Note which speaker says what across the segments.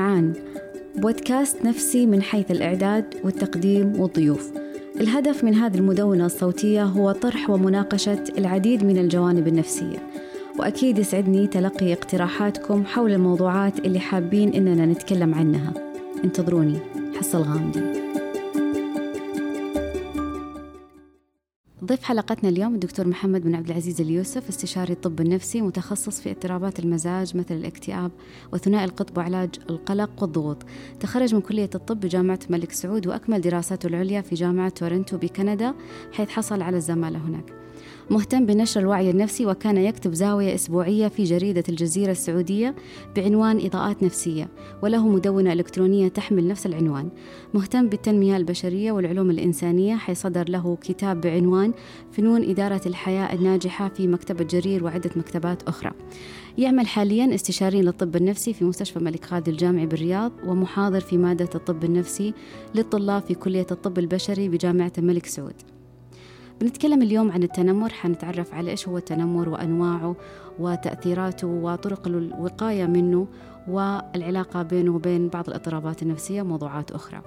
Speaker 1: إمعان بودكاست نفسي من حيث الإعداد والتقديم والضيوف. الهدف من هذه المدونة الصوتية هو طرح ومناقشة العديد من الجوانب النفسية. وأكيد يسعدني تلقي اقتراحاتكم حول الموضوعات اللي حابين إننا نتكلم عنها. انتظروني. حصة الغامدي ضيف حلقتنا اليوم الدكتور محمد بن عبد العزيز اليوسف استشاري الطب النفسي متخصص في اضطرابات المزاج مثل الاكتئاب وثنائي القطب وعلاج القلق والضغوط. تخرج من كلية الطب بجامعة الملك سعود وأكمل دراساته العليا في جامعة تورنتو بكندا حيث حصل على الزمالة هناك. مهتم بنشر الوعي النفسي وكان يكتب زاوية أسبوعية في جريدة الجزيرة السعودية بعنوان إضاءات نفسية وله مدونة إلكترونية تحمل نفس العنوان. مهتم بالتنمية البشرية والعلوم الإنسانية حيث صدر له كتاب بعنوان فنون إدارة الحياة الناجحة في مكتبة جرير وعدة مكتبات أخرى. يعمل حاليا استشاري للطب النفسي في مستشفى الملك خالد الجامعي بالرياض ومحاضر في مادة الطب النفسي للطلاب في كلية الطب البشري بجامعة الملك سعود. بنتكلم اليوم عن التنمر حنتعرف على إيش هو التنمر وأنواعه وتأثيراته وطرق الوقاية منه والعلاقة بينه وبين بعض الاضطرابات النفسية وموضوعات أخرى.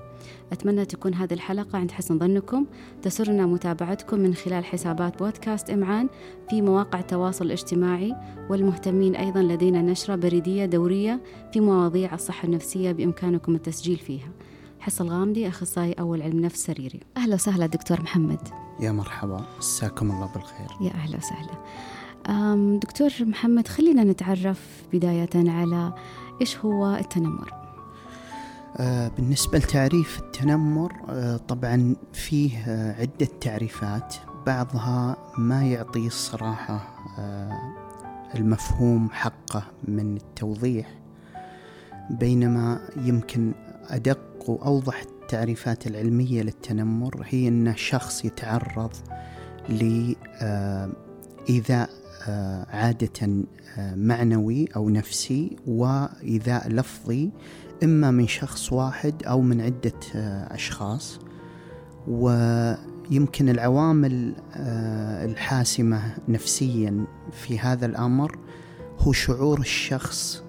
Speaker 1: أتمنى تكون هذه الحلقة عند حسن ظنكم. تسرنا متابعتكم من خلال حسابات بودكاست إمعان في مواقع التواصل الاجتماعي والمهتمين أيضا لدينا نشرة بريدية دورية في مواضيع الصحة النفسية بإمكانكم التسجيل فيها. حصة الغامدي أخصائي أول علم نفس سريري. أهلا وسهلا دكتور محمد.
Speaker 2: يا مرحبا مساكم الله بالخير.
Speaker 1: يا أهلا وسهلا. دكتور محمد خلينا نتعرف بداية على إيش هو التنمر؟
Speaker 2: آه بالنسبة لتعريف التنمر آه طبعا فيه آه عدة تعريفات. بعضها ما يعطي الصراحة المفهوم حقه من التوضيح بينما يمكن أدق وأوضح التعريفات العلمية للتنمر هي أن شخص يتعرض لإيذاء آه، عادة آه، معنوي أو نفسي وإيذاء لفظي إما من شخص واحد أو من عدة آه، أشخاص. ويمكن العوامل الحاسمة نفسيا في هذا الأمر هو شعور الشخص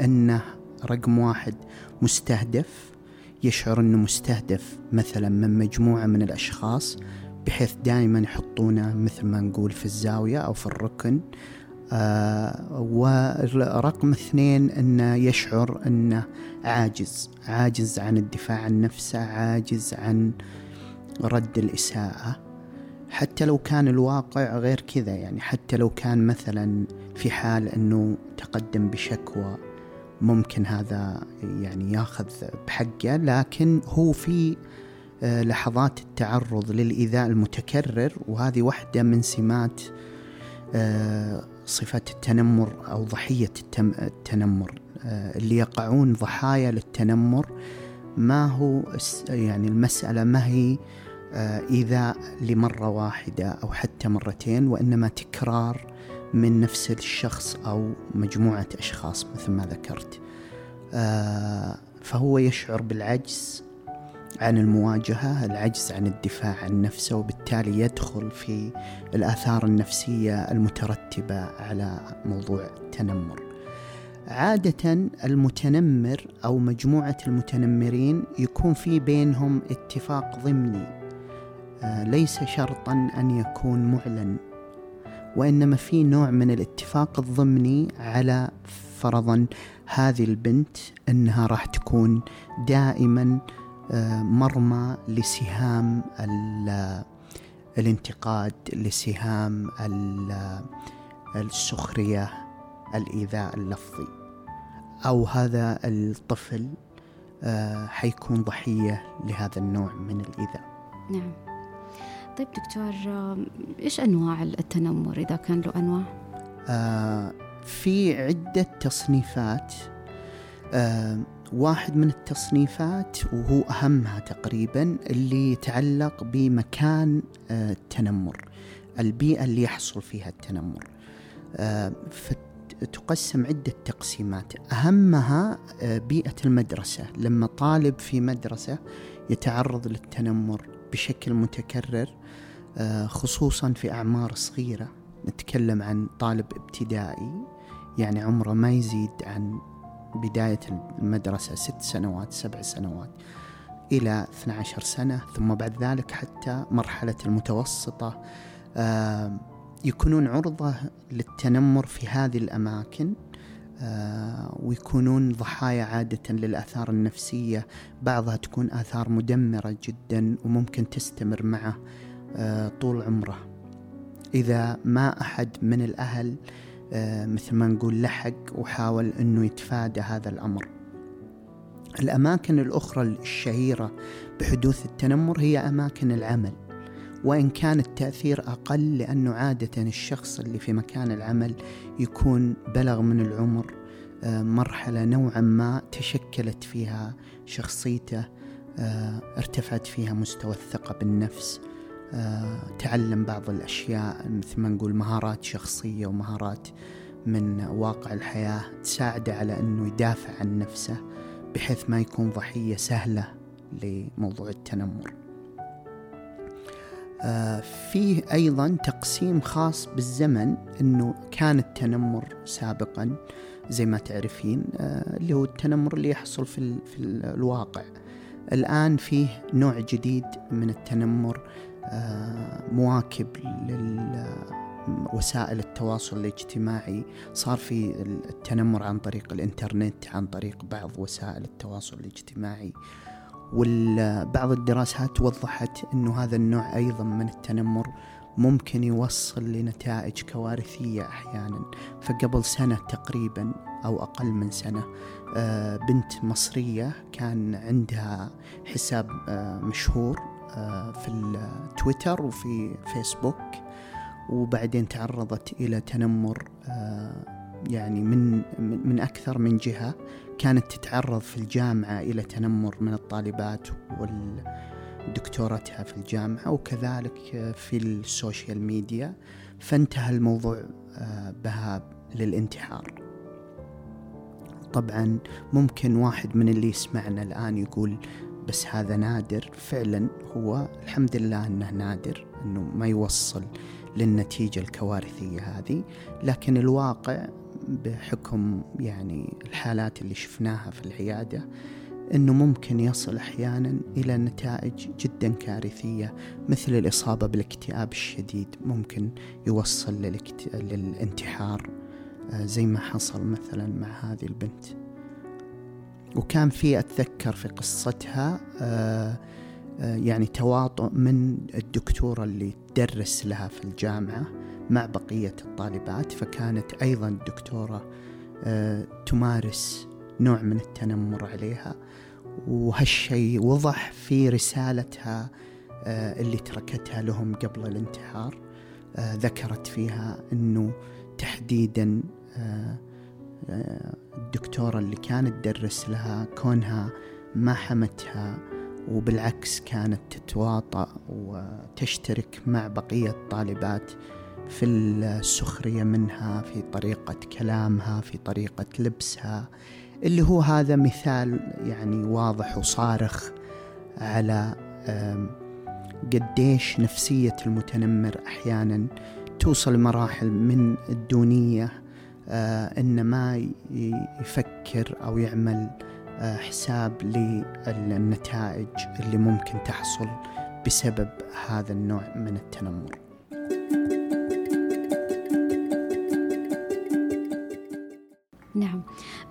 Speaker 2: أنه رقم واحد مستهدف يشعر أنه مستهدف مثلا من مجموعة من الأشخاص بحيث دائما يحطونه مثل ما نقول في الزاوية أو في الركن. آه ورقم اثنين أنه يشعر أنه عاجز عاجز عن الدفاع عن نفسه عاجز عن رد الإساءة. حتى لو كان الواقع غير كذا يعني حتى لو كان مثلا في حال أنه تقدم بشكوى ممكن هذا يعني ياخذ بحقه لكن هو في آه، لحظات التعرض للإيذاء المتكرر وهذه واحدة من سمات آه، صفة التنمر أو ضحية التنمر آه، اللي يقعون ضحايا للتنمر. ما هو يعني المسألة ما هي إيذاء لمرة واحدة أو حتى مرتين وإنما تكرار من نفس الشخص أو مجموعة أشخاص مثل ما ذكرت. فهو يشعر بالعجز عن المواجهة العجز عن الدفاع عن نفسه وبالتالي يدخل في الآثار النفسية المترتبة على موضوع التنمر. عادة المتنمر أو مجموعة المتنمرين يكون في بينهم اتفاق ضمني. آه، ليس شرطا أن يكون معلن. وإنما في نوع من الاتفاق الضمني على فرضا هذه البنت أنها راح تكون دائما آه، مرمى لسهام الانتقاد لسهام السخرية الإيذاء اللفظي. أو هذا الطفل آه، حيكون ضحية لهذا النوع من الإيذاء.
Speaker 1: نعم. طيب دكتور إيش أنواع التنمر إذا كان له أنواع؟
Speaker 2: آه في عدة تصنيفات. آه واحد من التصنيفات وهو أهمها تقريبا اللي يتعلق بمكان آه، التنمر البيئة اللي يحصل فيها التنمر. آه، فتقسم عدة تقسيمات. أهمها آه، بيئة المدرسة. لما طالب في مدرسة يتعرض للتنمر بشكل متكرر خصوصا في أعمار صغيرة. نتكلم عن طالب ابتدائي يعني عمره ما يزيد عن بداية المدرسة ست سنوات سبع سنوات إلى 12 سنة ثم بعد ذلك حتى مرحلة المتوسطة. آه، يكونون عرضة للتنمر في هذه الأماكن آه، ويكونون ضحايا عادة للآثار النفسية. بعضها تكون آثار مدمرة جدا وممكن تستمر معه. آه، طول عمره. إذا ما أحد من الأهل مثل ما نقول لحق وحاول أنه يتفادى هذا الأمر. الأماكن الأخرى الشهيرة بحدوث التنمر هي أماكن العمل وإن كان التأثير أقل لأنه عادة الشخص اللي في مكان العمل يكون بلغ من العمر آه، مرحلة نوعا ما تشكلت فيها شخصيته آه، ارتفعت فيها مستوى الثقة بالنفس آه، تعلم بعض الأشياء مثل ما نقول مهارات شخصية ومهارات من واقع الحياة تساعده على أنه يدافع عن نفسه بحيث ما يكون ضحية سهلة لموضوع التنمر. آه فيه أيضا تقسيم خاص بالزمن أنه كان التنمر سابقا زي ما تعرفين آه اللي هو التنمر اللي يحصل في, في الواقع. الآن فيه نوع جديد من التنمر آه مواكب لل وسائل التواصل الاجتماعي. صار في التنمر عن طريق الإنترنت عن طريق بعض وسائل التواصل الاجتماعي. وبعض الدراسات وضحت إنه هذا النوع أيضا من التنمر ممكن يوصل لنتائج كوارثية أحيانا. فقبل سنة تقريبا أو أقل من سنة آه، بنت مصرية كان عندها حساب آه، مشهور آه، في التويتر وفي فيسبوك وبعدين تعرضت إلى تنمر آه، يعني من من أكثر من جهة. كانت تتعرض في الجامعة إلى تنمر من الطالبات ودكتورتها في الجامعة وكذلك في ال social media. فانتهى الموضوع آه، بها للانتحار. طبعا ممكن واحد من اللي يسمعنا الآن يقول بس هذا نادر فعلا. هو الحمد لله أنه نادر أنه ما يوصل للنتيجة الكوارثية هذه. لكن الواقع بحكم يعني الحالات اللي شفناها في العيادة أنه ممكن يصل أحيانا إلى نتائج جدا كارثية مثل الإصابة بالاكتئاب الشديد ممكن يوصل. للانتحار. آه، زي ما حصل مثلا مع هذه البنت. وكان في أتذكر في قصتها آه آه، يعني تواطؤ من الدكتورة اللي تدرس لها في الجامعة مع بقية الطالبات فكانت أيضا الدكتورة آه، تمارس نوع من التنمر عليها. وهالشيء وضح في رسالتها اللي تركتها لهم قبل الانتحار. ذكرت فيها أنه تحديدا الدكتورة اللي كانت تدرس لها كونها ما حمتها وبالعكس كانت تتواطأ وتشترك مع بقية الطالبات في السخرية منها في طريقة كلامها في طريقة لبسها. اللي هو هذا مثال يعني واضح وصارخ على قديش نفسية المتنمر أحيانا توصل لمراحل من الدونية آه، إن ما يفكر أو يعمل آه، حساب للنتائج اللي ممكن تحصل بسبب هذا النوع من التنمر.
Speaker 1: نعم.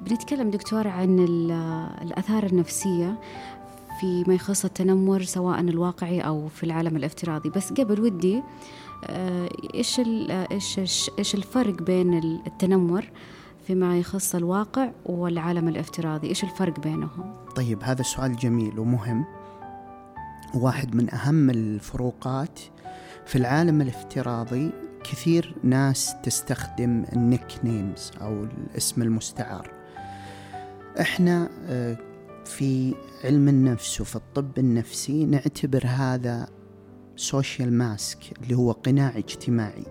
Speaker 1: بنتكلم دكتور عن الآثار النفسية فيما يخص التنمر سواء الواقعي أو في العالم الافتراضي. بس قبل ودي آه، إيش إيش إيش الفرق بين التنمر فيما يخص الواقع والعالم الافتراضي؟ إيش الفرق بينهم؟
Speaker 2: طيب هذا سؤال جميل ومهم. واحد من أهم الفروقات في العالم الافتراضي كثير ناس تستخدم ال nicknames أو الاسم المستعار. إحنا آه، في علم النفس وفي الطب النفسي نعتبر هذا social mask اللي هو قناع اجتماعي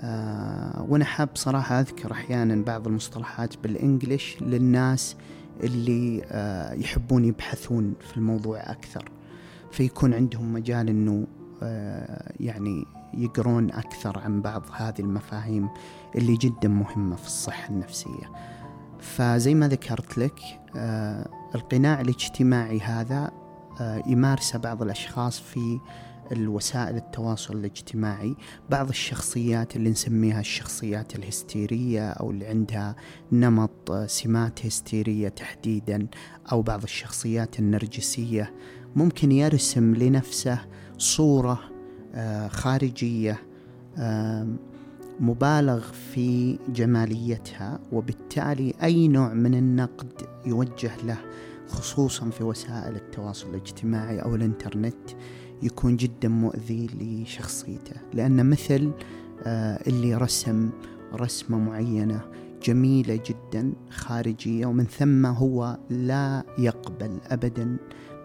Speaker 2: آه وأنا حاب صراحة أذكر أحيانا بعض المصطلحات بال English للناس اللي آه يحبون يبحثون في الموضوع أكثر فيكون عندهم مجال إنه آه يعني يقرون أكثر عن بعض هذه المفاهيم اللي جدا مهمة في الصحة النفسية. فزي ما ذكرت لك آه القناع الاجتماعي هذا آه يمارسه بعض الأشخاص في الوسائل التواصل الاجتماعي بعض الشخصيات اللي نسميها الشخصيات الهستيرية أو اللي عندها نمط سمات هستيرية تحديدا أو بعض الشخصيات النرجسية. ممكن يرسم لنفسه صورة آه، خارجية مبالغ في جماليتها وبالتالي أي نوع من النقد يوجه له خصوصا في وسائل التواصل الاجتماعي أو الإنترنت. يكون جدا مؤذي لشخصيته. لأنه مثل آه، اللي رسم رسمة معينة جميلة جدا خارجية ومن ثم هو لا يقبل أبدا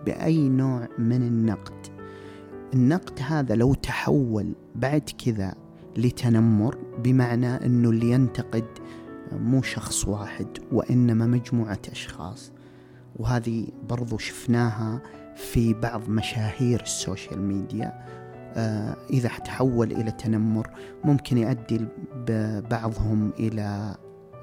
Speaker 2: بأي نوع من النقد. النقد هذا لو تحول بعد كذا لتنمر بمعنى أنه اللي ينتقد مو شخص واحد وإنما مجموعة أشخاص. وهذه برضو شفناها في بعض مشاهير السوشيال ميديا آه إذا تحول إلى تنمر ممكن يؤدي بعضهم إلى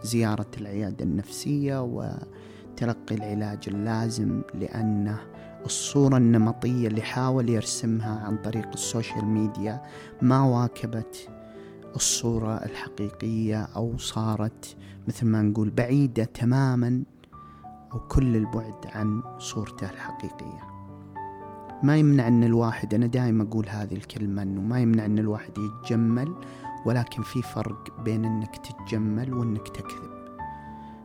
Speaker 2: زيارة العيادة النفسية وتلقي العلاج اللازم لأنه الصورة النمطية اللي حاول يرسمها عن طريق السوشيال ميديا ما واكبت الصورة الحقيقية أو صارت مثل ما نقول بعيدة تماما أو كل البعد عن صورته الحقيقية. ما يمنع أن الواحد أنا دائما أقول هذه الكلمة أنه ما يمنع أن الواحد يتجمل ولكن في فرق بين أنك تتجمل وأنك تكذب.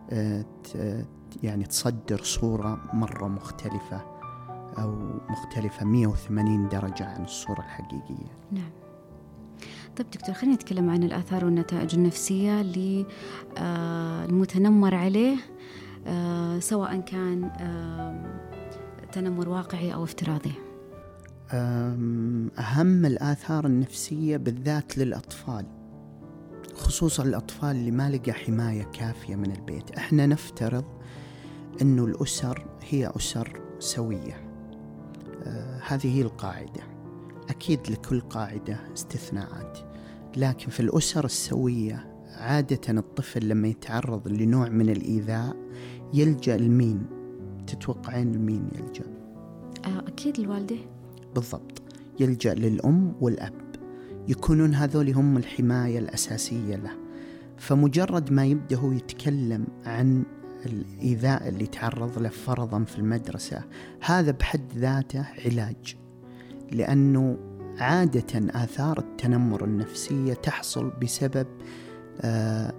Speaker 2: أه يعني تصدر صورة مرة مختلفة أو مختلفة 180 درجة عن الصورة الحقيقية.
Speaker 1: نعم. طيب دكتور خلينا نتكلم عن الآثار والنتائج النفسية للمتنمر عليه آه، سواء كان تنمر واقعي أو افتراضي.
Speaker 2: أهم الآثار النفسية بالذات للأطفال خصوصا الأطفال اللي ما لقى حماية كافية من البيت. إحنا نفترض أنه الأسر هي أسر سوية. آه هذه هي القاعدة. أكيد لكل قاعدة استثناءات. لكن في الأسر السوية عادة الطفل لما يتعرض لنوع من الإيذاء يلجأ لمين؟ تتوقعين لمين يلجأ؟
Speaker 1: آه، أكيد الوالدة.
Speaker 2: بالضبط يلجأ للأم والأب. يكونون هذول هم الحماية الأساسية له. فمجرد ما يبدأ هو يتكلم عن الإيذاء اللي تعرض له فرضا في المدرسة هذا بحد ذاته علاج. لأنه عادة آثار التنمر النفسية تحصل بسبب آه،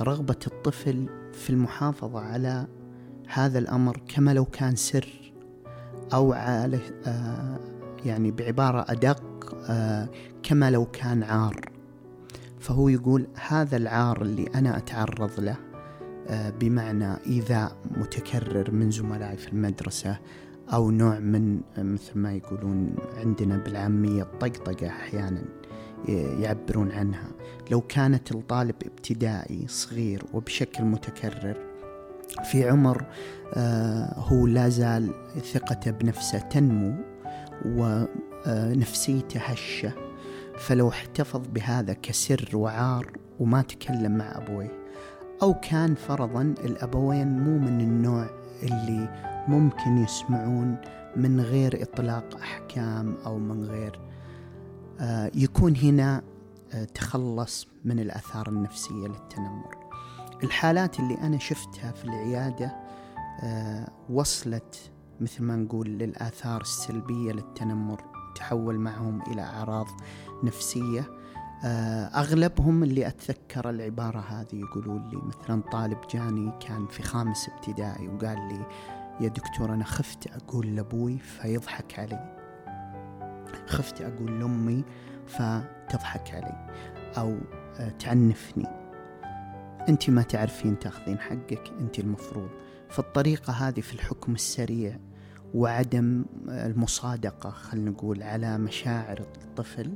Speaker 2: رغبة الطفل في المحافظة على هذا الأمر كما لو كان سر. أو على آه، يعني بعبارة أدق آه، كما لو كان عار. فهو يقول هذا العار اللي أنا أتعرض له بمعنى إيذاء متكرر من زملائي في المدرسة أو نوع من مثل ما يقولون عندنا بالعامية الطقطقة أحيانا يعبرون عنها. لو كانت الطالب ابتدائي صغير وبشكل متكرر في عمر آه، هو لا زال ثقته بنفسه تنمو ونفسيته هشة. فلو احتفظ بهذا كسر وعار وما تكلم مع أبويه أو كان فرضا الأبوين مو من النوع اللي ممكن يسمعون من غير إطلاق أحكام أو من غير آه، يكون هنا آه، تخلص من الآثار النفسية للتنمر. الحالات اللي أنا شفتها في العيادة آه، وصلت مثل ما نقول للآثار السلبية للتنمر تحول معهم إلى أعراض نفسية. أغلبهم اللي أتذكر العبارة هذه يقولون لي مثلا طالب جاني كان في خامس ابتدائي وقال لي يا دكتور أنا خفت أقول لأبوي فيضحك علي. خفت أقول لأمي فتضحك علي. أو آه، تعنفني. أنت ما تعرفين تاخذين حقك أنت المفروض. فالطريقة هذه في الحكم السريع وعدم المصادقة خلينا نقول على مشاعر الطفل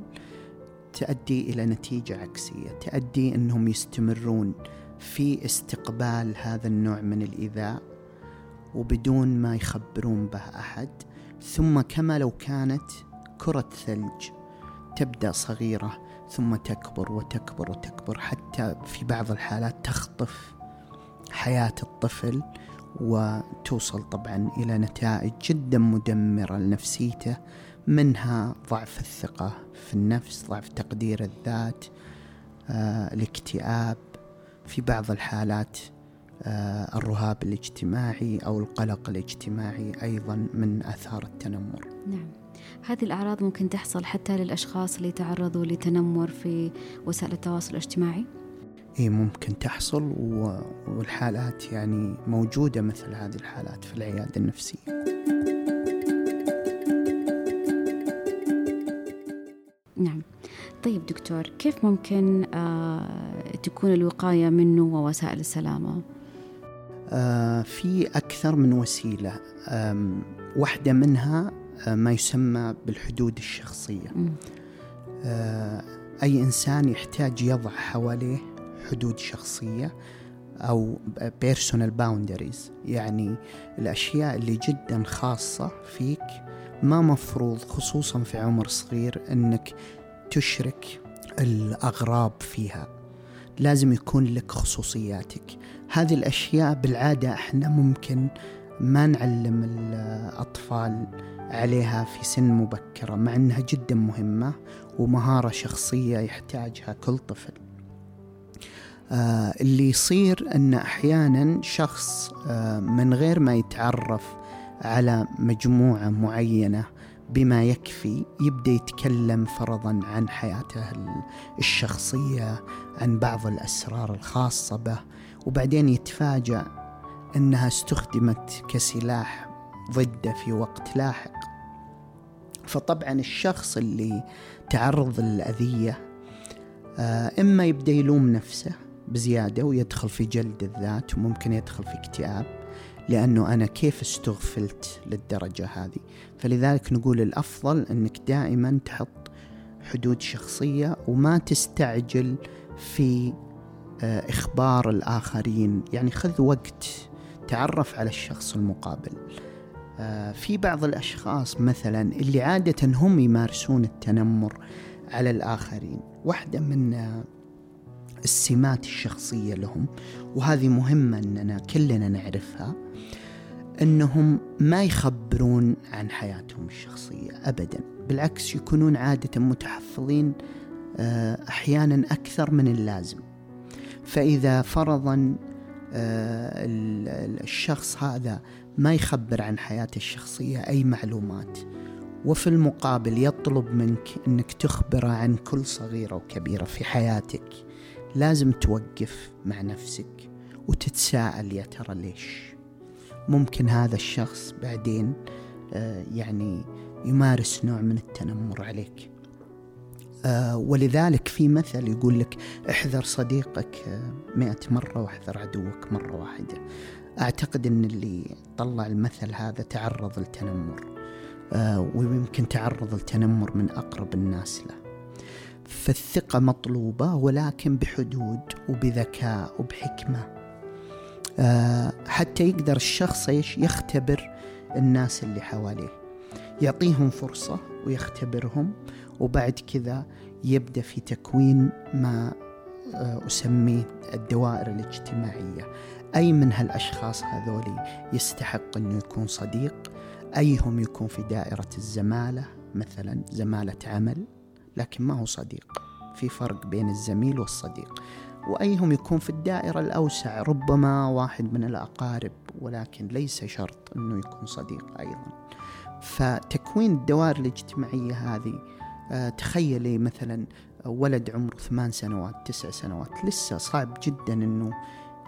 Speaker 2: تؤدي إلى نتيجة عكسية. تؤدي أنهم يستمرون في استقبال هذا النوع من الإيذاء وبدون ما يخبرون به أحد. ثم كما لو كانت كرة ثلج تبدأ صغيرة ثم تكبر وتكبر وتكبر حتى في بعض الحالات تخطف حياة الطفل وتوصل طبعا إلى نتائج جدا مدمرة لنفسيته منها ضعف الثقة في النفس ضعف تقدير الذات آه، الاكتئاب في بعض الحالات آه، الرهاب الاجتماعي أو القلق الاجتماعي أيضا من آثار التنمر.
Speaker 1: نعم. هذه الأعراض ممكن تحصل حتى للأشخاص اللي تعرضوا لتنمر في وسائل التواصل الاجتماعي؟
Speaker 2: إيه ممكن تحصل والحالات يعني موجودة مثل هذه الحالات في العيادة النفسية.
Speaker 1: نعم. طيب دكتور كيف ممكن آه تكون الوقاية منه ووسائل السلامة؟
Speaker 2: آه في أكثر من وسيلة. واحدة منها ما يسمى بالحدود الشخصية. آه أي إنسان يحتاج يضع حواليه حدود شخصية أو personal boundaries يعني الأشياء اللي جدا خاصة فيك ما مفروض خصوصا في عمر صغير أنك تشرك الأغراب فيها. لازم يكون لك خصوصياتك. هذه الأشياء بالعادة إحنا ممكن ما نعلم الأطفال عليها في سن مبكرة مع أنها جدا مهمة ومهارة شخصية يحتاجها كل طفل. آه اللي يصير أن أحيانا شخص آه من غير ما يتعرف على مجموعة معينة بما يكفي يبدأ يتكلم فرضا عن حياته الشخصية عن بعض الأسرار الخاصة به وبعدين يتفاجأ إنها استخدمت كسلاح ضده في وقت لاحق. فطبعا الشخص اللي تعرض للأذية آه، إما يبدأ يلوم نفسه بزيادة ويدخل في جلد الذات وممكن يدخل في اكتئاب لأنه أنا كيف استغفلت للدرجة هذه؟ فلذلك نقول الأفضل أنك دائما تحط حدود شخصية وما تستعجل في آه، إخبار الآخرين. يعني خذ وقت تعرف على الشخص المقابل. في بعض الأشخاص مثلا اللي عادة هم يمارسون التنمر على الآخرين. واحدة من آه، السمات الشخصية لهم وهذه مهمة أننا كلنا نعرفها أنهم ما يخبرون عن حياتهم الشخصية أبدا بالعكس يكونون عادة متحفظين آه، أحيانا أكثر من اللازم. فإذا فرضا آه، الشخص هذا ما يخبر عن حياته الشخصية أي معلومات وفي المقابل يطلب منك أنك تخبره عن كل صغيرة وكبيرة في حياتك. لازم توقف مع نفسك وتتساءل يا ترى ليش؟ ممكن هذا الشخص بعدين آه، يعني يمارس نوع من التنمر عليك. آه، ولذلك في مثل يقول لك احذر صديقك آه، مئة مرة واحذر عدوك مرة واحدة. أعتقد أن اللي طلع المثل هذا تعرض للتنمر ويمكن تعرض للتنمر من أقرب الناس له. فالثقة مطلوبة ولكن بحدود وبذكاء وبحكمة. آه، حتى يقدر الشخص يختبر الناس اللي حواليه. يعطيهم فرصة ويختبرهم وبعد كذا يبدأ في تكوين ما آه، أسميه الدوائر الاجتماعية. أي من هالأشخاص هذولي يستحق أنه يكون صديق؟ أيهم يكون في دائرة الزمالة؟ مثلا زمالة عمل لكن ما هو صديق. في فرق بين الزميل والصديق. وأيهم يكون في الدائرة الأوسع؟ ربما واحد من الأقارب ولكن ليس شرط أنه يكون صديق أيضا. فتكوين الدوائر الاجتماعية هذه آه، تخيلي مثلا ولد عمره ثمان سنوات تسع سنوات لسه صعب جدا أنه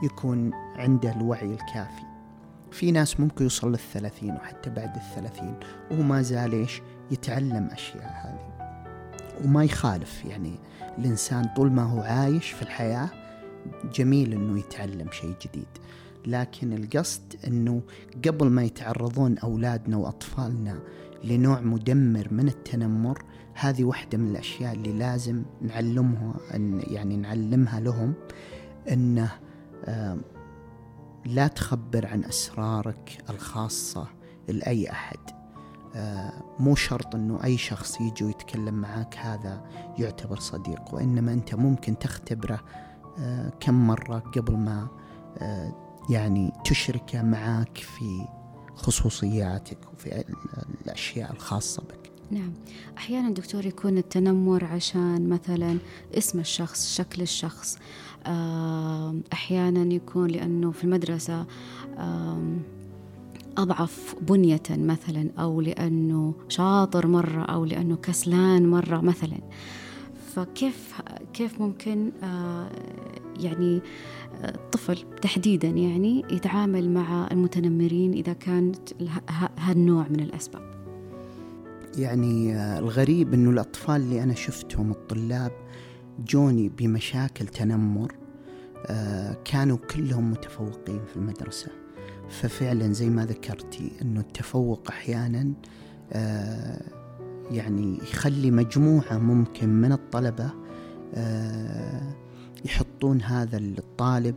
Speaker 2: يكون عنده الوعي الكافي. في ناس ممكن يوصل للثلاثين وحتى بعد الثلاثين وهو ما زال إيش؟ يتعلم أشياء هذه. وما يخالف يعني الإنسان طول ما هو عايش في الحياة جميل أنه يتعلم شيء جديد. لكن القصد أنه قبل ما يتعرضون أولادنا وأطفالنا لنوع مدمر من التنمر هذه واحدة من الأشياء اللي لازم نعلمها يعني نعلمها لهم أنه لا تخبر عن أسرارك الخاصة لأي أحد. مو شرط إنه أي شخص يجي ويتكلم معك هذا يعتبر صديق وإنما أنت ممكن تختبره كم مرة قبل ما يعني تشركه معك في خصوصياتك وفي الأشياء الخاصة بك.
Speaker 1: نعم. أحيانا دكتور يكون التنمر عشان مثلا اسم الشخص شكل الشخص. أحيانا يكون لأنه في المدرسة أضعف بنية مثلا أو لأنه شاطر مرة أو لأنه كسلان مرة مثلا. فكيف كيف ممكن آه، يعني الطفل تحديدا يعني يتعامل مع المتنمرين إذا كانت هالنوع من الأسباب؟
Speaker 2: يعني آه، الغريب أنه الأطفال اللي أنا شفتهم الطلاب جوني بمشاكل تنمر آه، كانوا كلهم متفوقين في المدرسة. ففعلا زي ما ذكرتي أنه التفوق أحيانا آه، يعني يخلي مجموعة ممكن من الطلبة يحطون هذا الطالب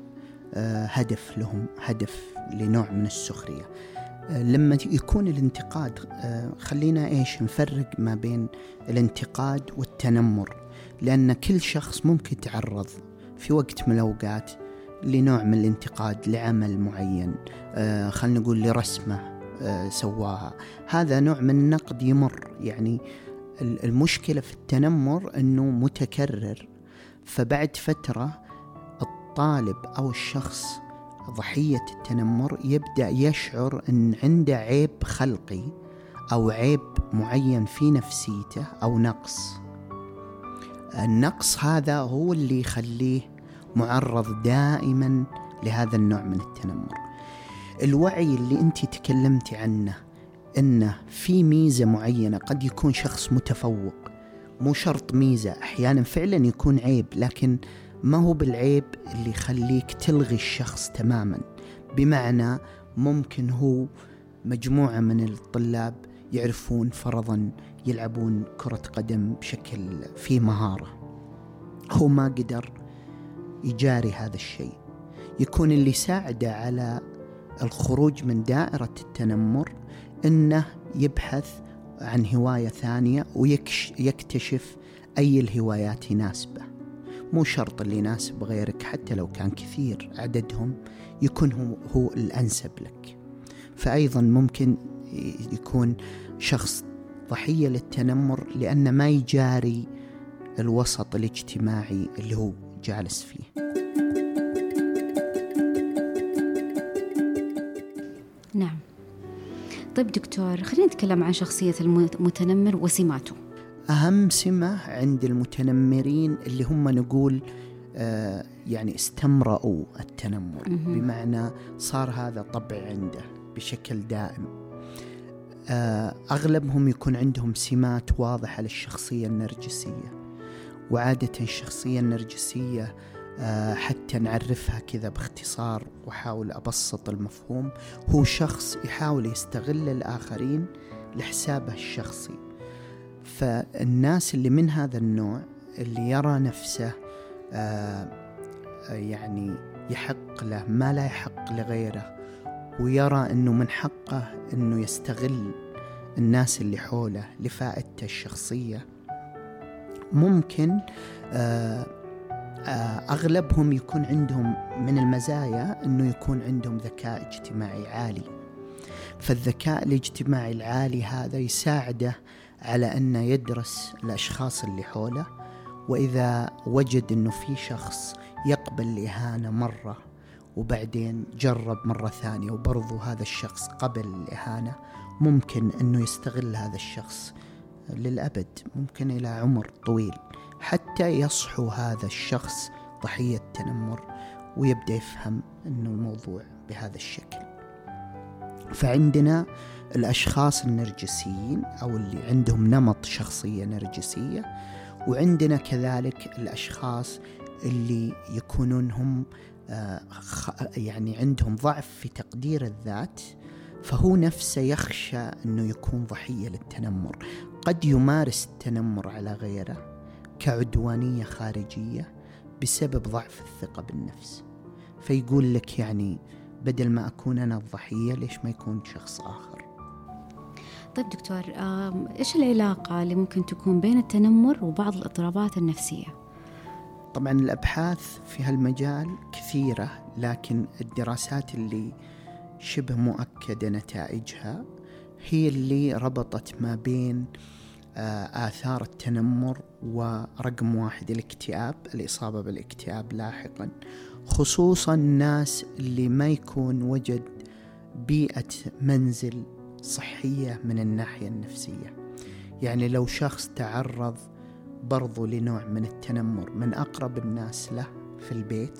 Speaker 2: هدف لهم هدف لنوع من السخرية. لما يكون الانتقاد آه، خلينا إيش نفرق ما بين الانتقاد والتنمر. لأن كل شخص ممكن يتعرض في وقت من الأوقات لنوع من الانتقاد لعمل معين آه، خلينا نقول لرسمة آه، سواها. هذا نوع من النقد يمر. يعني المشكلة في التنمر إنه متكرر. فبعد فترة الطالب أو الشخص ضحية التنمر يبدأ يشعر أن عنده عيب خلقي أو عيب معين في نفسيته أو نقص. النقص هذا هو اللي يخليه معرض دائما لهذا النوع من التنمر. الوعي اللي أنت تكلمتي عنه إنه في ميزة معينة قد يكون شخص متفوق مو شرط ميزة أحيانا فعلا يكون عيب لكن ما هو بالعيب اللي يخليك تلغي الشخص تماما؟ بمعنى ممكن هو مجموعة من الطلاب يعرفون فرضا يلعبون كرة قدم بشكل فيه مهارة. هو ما قدر يجاري هذا الشيء. يكون اللي ساعده على الخروج من دائرة التنمر إنه يبحث عن هواية ثانية ويكتشف أي الهوايات يناسبه. مو شرط اللي يناسب غيرك حتى لو كان كثير. عددهم يكون هو, هو الأنسب لك. فأيضا ممكن يكون شخص ضحية للتنمر لأنه ما يجاري الوسط الاجتماعي اللي هو جالس فيه.
Speaker 1: نعم. طيب دكتور خلينا نتكلم عن شخصية المتنمر وسماته.
Speaker 2: أهم سمة عند المتنمرين اللي هم نقول آه يعني استمرأوا التنمر. بمعنى صار هذا طبع عنده بشكل دائم. آه أغلبهم يكون عندهم سمات واضحة للشخصية النرجسية. وعادة الشخصية النرجسية آه حتى نعرفها كذا باختصار وأحاول أبسط المفهوم هو شخص يحاول يستغل الآخرين لحسابه الشخصي. فالناس اللي من هذا النوع اللي يرى نفسه آه يعني يحق له ما لا يحق لغيره ويرى إنه من حقه إنه يستغل الناس اللي حوله لفائدته الشخصية ممكن آه آه أغلبهم يكون عندهم من المزايا إنه يكون عندهم ذكاء اجتماعي عالي. فالذكاء الاجتماعي العالي هذا يساعده على أنه يدرس الأشخاص اللي حوله وإذا وجد أنه في شخص يقبل الإهانة مرة وبعدين جرب مرة ثانية وبرضو هذا الشخص قبل الإهانة ممكن أنه يستغل هذا الشخص للأبد ممكن إلى عمر طويل حتى يصحو هذا الشخص ضحية تنمر ويبدأ يفهم أنه الموضوع بهذا الشكل. فعندنا الأشخاص النرجسيين أو اللي عندهم نمط شخصية نرجسية وعندنا كذلك الأشخاص اللي يكونون هم آه، يعني عندهم ضعف في تقدير الذات فهو نفسه يخشى أنه يكون ضحية للتنمر. قد يمارس التنمر على غيره كعدوانية خارجية بسبب ضعف الثقة بالنفس. فيقول لك يعني بدل ما أكون أنا الضحية ليش ما يكون شخص آخر
Speaker 1: طيب دكتور إيش العلاقة اللي ممكن تكون بين التنمر وبعض الاضطرابات النفسية؟
Speaker 2: طبعا الأبحاث في هالمجال كثيرة لكن الدراسات اللي شبه مؤكدة نتائجها هي اللي ربطت ما بين آه، آثار التنمر ورقم واحد الاكتئاب الإصابة بالاكتئاب لاحقا خصوصا الناس اللي ما يكون وجد بيئة منزل صحية من الناحية النفسية. يعني لو شخص تعرض برضو لنوع من التنمر من أقرب الناس له في البيت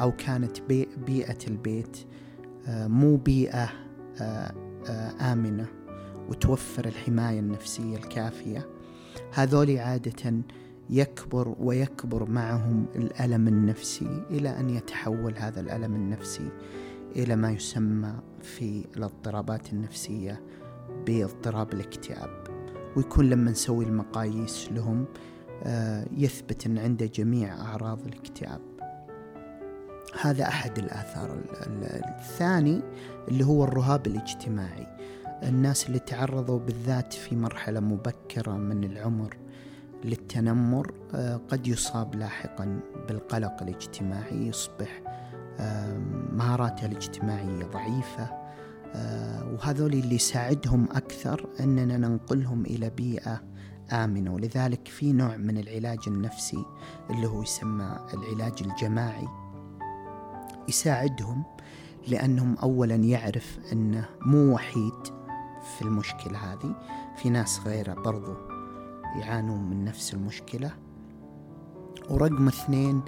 Speaker 2: أو كانت بيئة البيت آه، مو بيئة آه، آمنة وتوفر الحماية النفسية الكافية هذول عادة يكبر ويكبر معهم الألم النفسي إلى أن يتحول هذا الألم النفسي إلى ما يسمى في الاضطرابات النفسية باضطراب الاكتئاب. ويكون لما نسوي المقاييس لهم آه، يثبت أن عنده جميع أعراض الاكتئاب. هذا أحد الآثار. الثاني اللي هو الرهاب الاجتماعي. الناس اللي تعرضوا بالذات في مرحلة مبكرة من العمر للتنمر آه، قد يصاب لاحقا بالقلق الاجتماعي يصبح مهاراته الاجتماعية ضعيفة آه، وهذول اللي يساعدهم أكثر أننا ننقلهم إلى بيئة آمنة. ولذلك في نوع من العلاج النفسي اللي هو يسمى العلاج الجماعي. يساعدهم لأنهم أولا يعرف أنه مو وحيد في المشكلة هذه. في ناس غيره برضو يعانون من نفس المشكلة. ورقم اثنين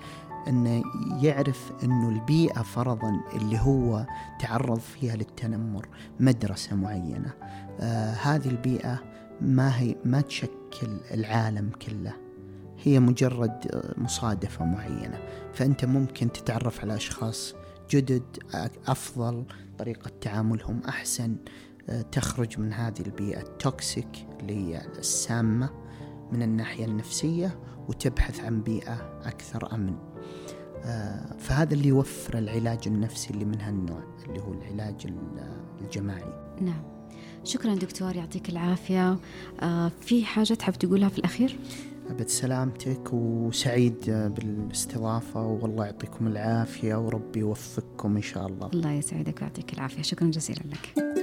Speaker 2: انه يعرف إنه البيئة فرضا اللي هو تعرض فيها للتنمر مدرسة معينة. آه هذه البيئة ما هي ما تشكل العالم كله. هي مجرد مصادفة معينة. فأنت ممكن تتعرف على أشخاص جدد أفضل طريقة تعاملهم أحسن تخرج من هذه البيئة التوكسيك اللي هي السامة. من الناحية النفسية وتبحث عن بيئة أكثر أمن. آه، فهذا اللي يوفر العلاج النفسي اللي من هالنوع اللي هو العلاج الجماعي.
Speaker 1: نعم. شكرا دكتور يعطيك العافية. آه، في حاجة تحب تقولها في الأخير؟
Speaker 2: أبد سلامتك وسعيد بالاستضافة والله يعطيكم العافية وربي يوفقكم إن شاء الله.
Speaker 1: الله يسعدك ويعطيك العافية. شكرا جزيلا لك.